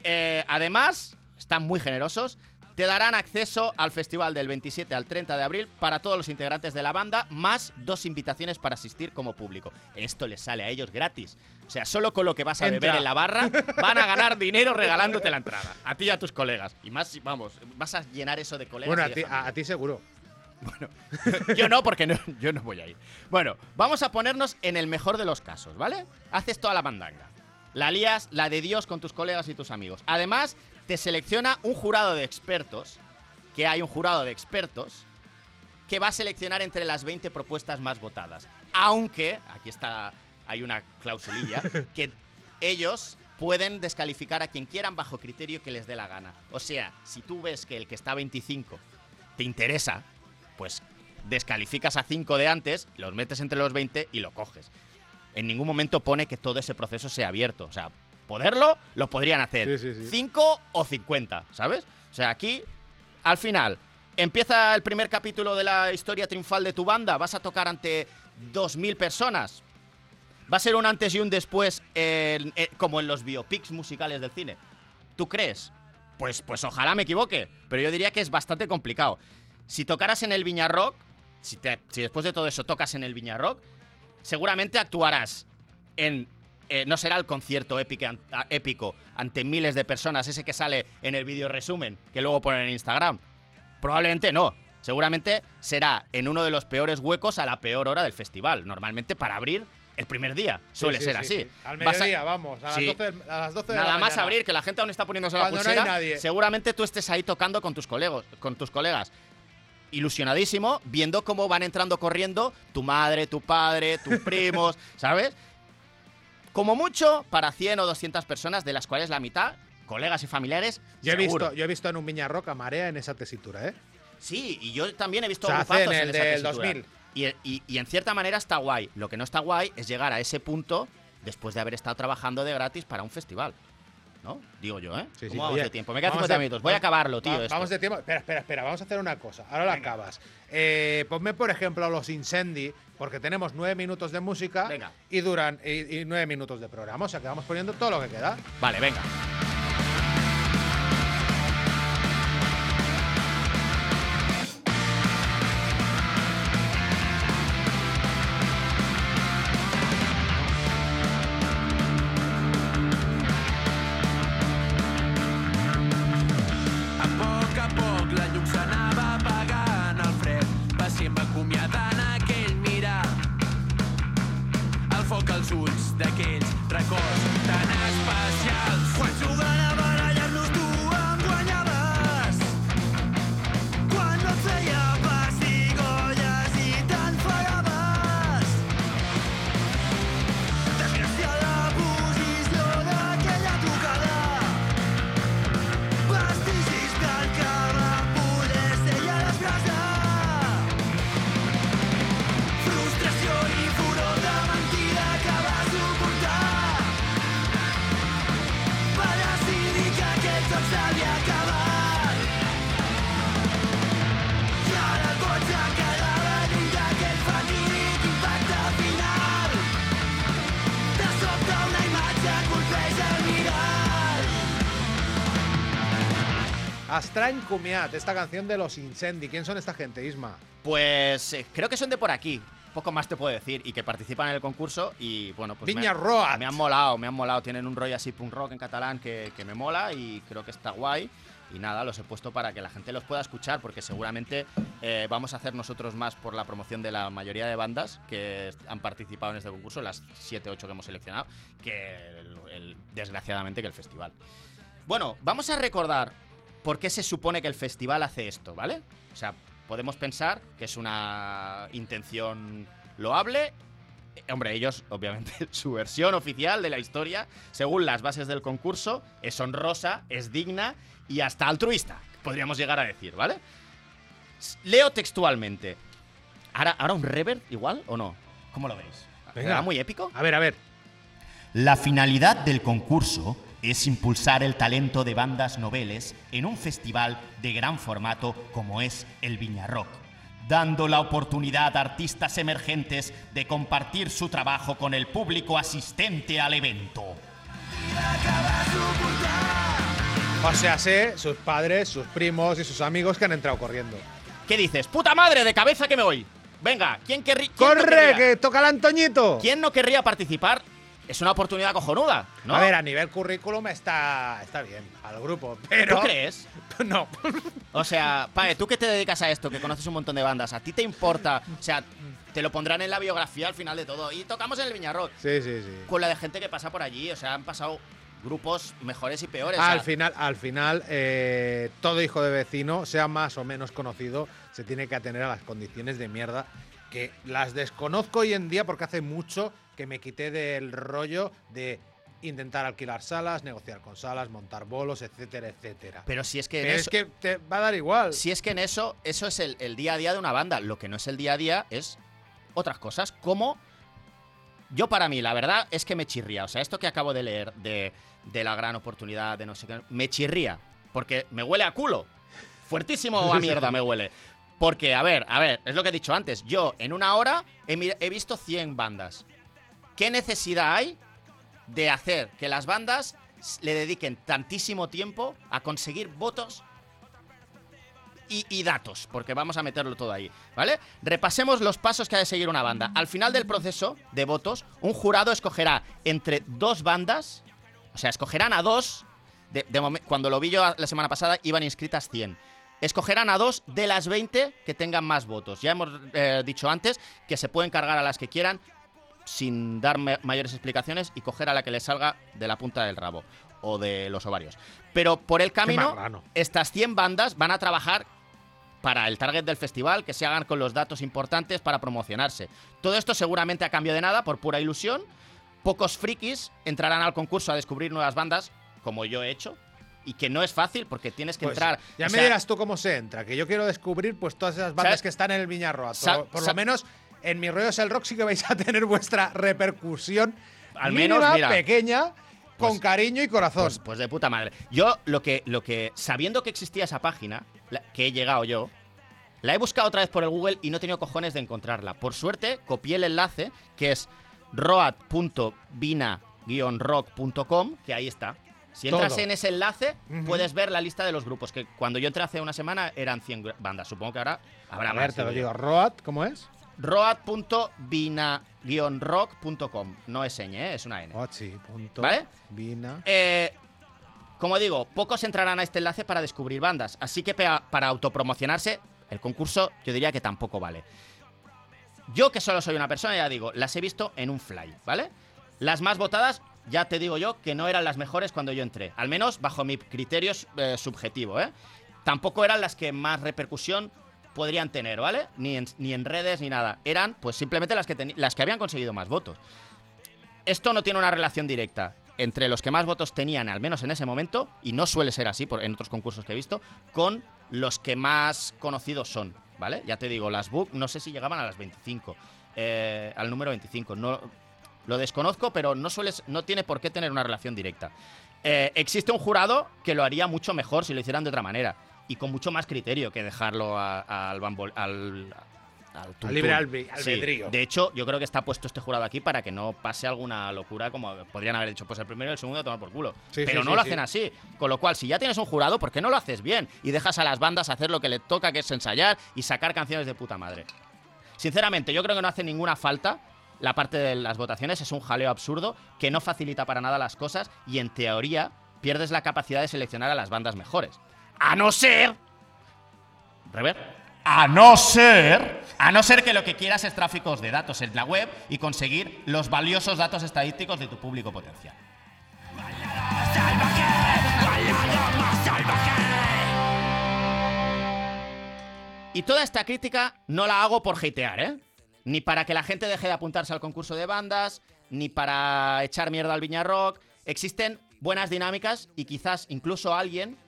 Eh, además, están muy generosos. Te darán acceso al festival del 27 al 30 de abril para todos los integrantes de la banda, más dos invitaciones para asistir como público. Esto les sale a ellos gratis. O sea, solo con lo que vas a Entra. beber en la barra van a ganar dinero regalándote la entrada. A ti y a tus colegas. Y más, vamos, vas a llenar eso de colegas. Bueno, a ti, familia. a, a ti seguro. Yo no, porque no- yo no voy a ir. Bueno, vamos a ponernos en el mejor de los casos, ¿vale? Haces toda la mandanga. La lías, la de Dios con tus colegas y tus amigos. Además, te selecciona un jurado de expertos, que hay un jurado de expertos, que va a seleccionar entre las 20 propuestas más votadas. Aunque, aquí está, hay una klausulilla, que ellos pueden descalificar a quien quieran bajo criterio que les dé la gana. O sea, si tú ves que el que está 25 te interesa, pues descalificas a 5 de antes, los metes entre los 20 y lo coges. En ningún momento pone que todo ese proceso sea abierto. O sea, poderlo, lo podrían hacer. Sí, sí, sí. 5 o 50, ¿sabes? O sea, aquí, al final, empieza el primer capítulo de la historia triunfal de tu banda, vas a tocar ante 2.000 personas. Va a ser un antes y un después, en- como en los biopics musicales del cine. ¿Tú crees? Pues, pues ojalá me equivoque, pero yo diría que es bastante complicado. Si tocaras en el Viñarrock, si, te- si después de todo eso tocas en el Viñarrock, seguramente actuarás en... eh, no será el concierto épico, ante miles de personas, ese que sale en el vídeo resumen, que luego ponen en Instagram. Probablemente no. Seguramente será en uno de los peores huecos a la peor hora del festival. Normalmente para abrir el primer día. Suele Sí, sí, ser sí, así. sí. Al Vas a- mediodía, vamos. A las, Sí. 12, a las 12 de Nada la más abrir, que la gente aún está poniéndose la no hay pulsera. nadie. Seguramente tú estés ahí tocando con tus colegos, con tus colegas. Ilusionadísimo, viendo cómo van entrando corriendo tu madre, tu padre, tus primos, ¿sabes? Como mucho para 100 o 200 personas, de las cuales la mitad, colegas y familiares. Yo he, seguro. visto, yo he visto en un Viñarroca marea en esa tesitura, ¿eh? Sí, y yo también he visto O sea, en el esa del tesitura. 2000. Y, y- y en cierta manera está guay. Lo que no está guay es llegar a ese punto después de haber estado trabajando de gratis para un festival. ¿No? Digo yo, ¿eh? Sí, sí. ¿Cómo vamos Oye, de tiempo? Me quedan vamos 50 de- minutos. Voy a acabarlo, tío. Va- esto. Vamos de tiempo. Espera, espera, espera. Vamos a hacer una cosa. Ahora lo acabas. Eh, ponme, por ejemplo, los Incendi, porque tenemos nueve minutos de música Venga. y duran y, y nueve minutos de programa. O sea que vamos poniendo todo lo que queda. Vale, venga. Astrañ Comiat, esta canción de los Incendi. ¿Quién son esta gente, Isma? Pues eh, creo que son de por aquí. Poco más te puedo decir. Y que participan en el concurso. Y bueno, pues. Viña me, Roat. me han molado, me han molado. Tienen un rollo así punk rock en catalán que, que me mola y creo que está guay. Y nada, los he puesto para que la gente los pueda escuchar, porque seguramente eh, vamos a hacer nosotros más por la promoción de la mayoría de bandas que han participado en este concurso, las 7, 8 que hemos seleccionado, que el- el- desgraciadamente que el festival. Bueno, vamos a recordar por qué se supone que el festival hace esto, ¿vale? O sea, podemos pensar que es una intención loable. Eh, Hombre, ellos, obviamente, su versión oficial de la historia, según las bases del concurso, es honrosa, es digna y hasta altruista, podríamos llegar a decir, ¿vale? Leo textualmente. ¿Ahora, ahora un reverb igual o no? ¿Cómo lo veis? ¿Era muy épico? A ver, a ver. La finalidad del concurso es impulsar el talento de bandas noveles en un festival de gran formato como es el Viñarrock, dando la oportunidad a artistas emergentes de compartir su trabajo con el público asistente al evento. O sea, sé sus padres, sus primos y sus amigos que han entrado corriendo. ¿Qué dices? ¡Puta madre! ¡De cabeza que me voy! Venga, ¿quién, querrí- quién no ¡Corre, querría- que toca el Antoñito! ¿Quién no querría participar? Es una oportunidad cojonuda, ¿no? A ver, a nivel currículum está, está bien al grupo, pero... ¿Tú crees? No. O sea, Pae, tú que te dedicas a esto, que conoces un montón de bandas, ¿a ti te importa? O sea, te lo pondrán en la biografía al final de todo. Y tocamos en el Viñarrock. Sí, sí, sí. Con la de gente que pasa por allí. O sea, han pasado grupos mejores y peores. o sea, Al final, al final eh, todo hijo de vecino, sea más o menos conocido, se tiene que atener a las condiciones de mierda que las desconozco hoy en día porque hace mucho que me quité del rollo de intentar alquilar salas, negociar con salas, montar bolos, etcétera, etcétera. Pero si es que en Pero eso, es que te va a dar igual. si es que en eso, eso es el, el día a día de una banda. Lo que no es el día a día es otras cosas, como yo para mí, la verdad es que me chirría. O sea, esto que acabo de leer de, de la gran oportunidad de no sé qué, me chirría. Porque me huele a culo. Fuertísimo a mierda me huele. Porque, a ver, a ver, es lo que he dicho antes. Yo en una hora he, visto 100 bandas. ¿Qué necesidad hay de hacer que las bandas le dediquen tantísimo tiempo a conseguir votos y, datos, porque vamos a meterlo todo ahí, ¿vale? Repasemos los pasos que ha de seguir una banda. Al final del proceso de votos, un jurado escogerá entre dos bandas, o sea, escogerán a dos, de, cuando lo vi yo la semana pasada iban inscritas 100. Escogerán a dos de las 20 que tengan más votos. Ya hemos eh, dicho antes que se pueden cargar a las que quieran sin dar ma- mayores explicaciones y coger a la que les salga de la punta del rabo o de los ovarios. Pero por el camino, estas 100 bandas van a trabajar para el target del festival, que se hagan con los datos importantes para promocionarse. Todo esto seguramente a cambio de nada, por pura ilusión. Pocos frikis entrarán al concurso a descubrir nuevas bandas, como yo he hecho, y que no es fácil porque tienes que Pues, entrar. Ya o me dirás tú cómo se entra, que yo quiero descubrir pues todas esas bandas ¿Sabes? que están en el Viñarroa. Por, por lo menos en mi rollo es el rock sí que vais a tener vuestra repercusión Al menos, mínima, mira. pequeña, con Pues- cariño y corazón. Pues, pues de puta madre. Yo lo que, lo que, sabiendo que existía esa página, la- que he llegado yo, la he buscado otra vez por el Google y no he tenido cojones de encontrarla. Por suerte, copié el enlace, que es road.vina-rock.com, que ahí está. Si entras Todo. en ese enlace, puedes ver la lista de los grupos, que cuando yo entré hace una semana eran 100 gr- bandas. Supongo que ahora habrá a más. ver, te lo digo. Road, ¿cómo es? road.vina-rock.com. No es ñ, ¿eh? es una N. Oh, sí, punto. ¿Vale? Vina. Eh, como digo, pocos entrarán a este enlace para descubrir bandas, así que para autopromocionarse, el concurso yo diría que tampoco vale. Yo que solo soy una persona, ya digo, las he visto en un fly, ¿vale? Las más votadas, ya te digo yo, que no eran las mejores cuando yo entré, al menos bajo mi criterio eh, subjetivo, ¿eh? Tampoco eran las que más repercusión podrían tener, ¿vale? Ni en, ni en redes ni nada. Eran, pues simplemente las que, las que habían conseguido más votos esto no tiene una relación directa entre los que más votos tenían, al menos en ese momento, y no suele ser así por, en otros concursos que he visto, con los que más conocidos son, ¿vale? Ya te digo, las book no sé si llegaban a las 25, eh, al número 25, no, lo desconozco, pero no, suele, s- no tiene por qué tener una relación directa. Eh, existe un jurado que lo haría mucho mejor si lo hicieran de otra manera, y con mucho más criterio que dejarlo a- al, bambol- al, al tuntún. libre Sí, albedrío. de hecho, yo creo que está puesto este jurado aquí para que no pase alguna locura como podrían haber dicho, pues el primero y el segundo a tomar por culo. Sí, Pero sí, no lo hacen así. Con lo cual, si ya tienes un jurado, ¿por qué no lo haces bien? Y dejas a las bandas hacer lo que le toca, que es ensayar y sacar canciones de puta madre. Sinceramente, yo creo que no hace ninguna falta. La parte de las votaciones es un jaleo absurdo que no facilita para nada las cosas y en teoría pierdes la capacidad de seleccionar a las bandas mejores. A no ser. Rever. A no ser. A no ser que lo que quieras es tráficos de datos en la web y conseguir los valiosos datos estadísticos de tu público potencial. Y toda esta crítica no la hago por hatear, ¿eh? Ni para que la gente deje de apuntarse al concurso de bandas, ni para echar mierda al Viña Rock. Existen buenas dinámicas y quizás incluso alguien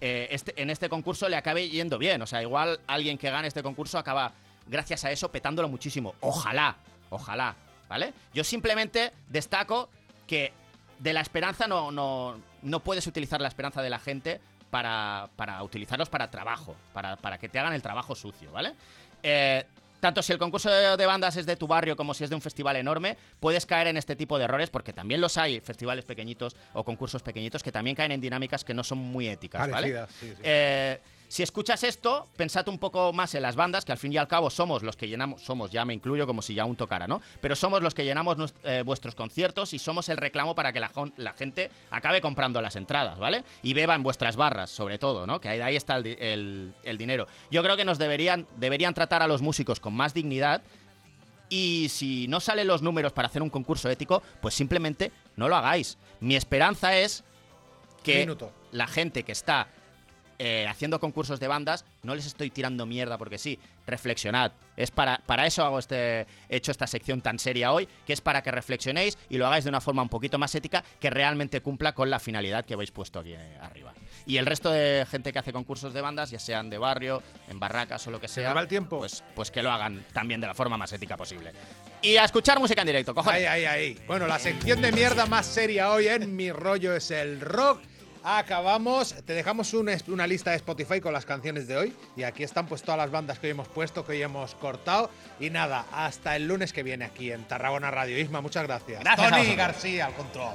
eh, este- en este concurso le acabe yendo bien. O sea, igual alguien que gane este concurso acaba, gracias a eso, petándolo muchísimo. Ojalá, ojalá, ¿vale? Yo simplemente destaco que de la esperanza no, no, no puedes utilizar la esperanza de la gente para, para utilizarlos para trabajo, para, para que te hagan el trabajo sucio, ¿vale? Eh, tanto si el concurso de, bandas es de tu barrio como si es de un festival enorme, puedes caer en este tipo de errores porque también los hay, festivales pequeñitos o concursos pequeñitos que también caen en dinámicas que no son muy éticas, ¿vale? Parecidas, sí, sí. Eh, si escuchas esto, pensad un poco más en las bandas, que al fin y al cabo somos los que llenamos, somos, ya me incluyo como si ya aún tocara, ¿no? Pero somos los que llenamos eh, vuestros conciertos y somos el reclamo para que la, gente acabe comprando las entradas, ¿vale? Y beba en vuestras barras, sobre todo, ¿no? Que ahí, ahí está el, di- el- el dinero. Yo creo que nos deberían, deberían tratar a los músicos con más dignidad y si no salen los números para hacer un concurso ético, pues simplemente no lo hagáis. Mi esperanza es que Minuto. la gente que está eh, haciendo concursos de bandas, no les estoy tirando mierda porque sí, reflexionad. Es para, para eso hago este, he hecho esta sección tan seria hoy, que es para que reflexionéis y lo hagáis de una forma un poquito más ética que realmente cumpla con la finalidad que habéis puesto aquí eh, arriba. Y el resto de gente que hace concursos de bandas, ya sean de barrio, en barracas o lo que sea, va el tiempo. Pues, pues que lo hagan también de la forma más ética posible. Y a escuchar música en directo, cojones. Ahí, ahí, ahí. Bueno, la sección de mierda más seria hoy en Mi Rollo es el Rock. Acabamos, te dejamos una lista de Spotify con las canciones de hoy. Y aquí están pues todas las bandas que hoy hemos puesto, que hoy hemos cortado. Y nada, hasta el lunes que viene aquí en Tarragona Radio. Isma, muchas gracias. Gracias Tony. García, al control.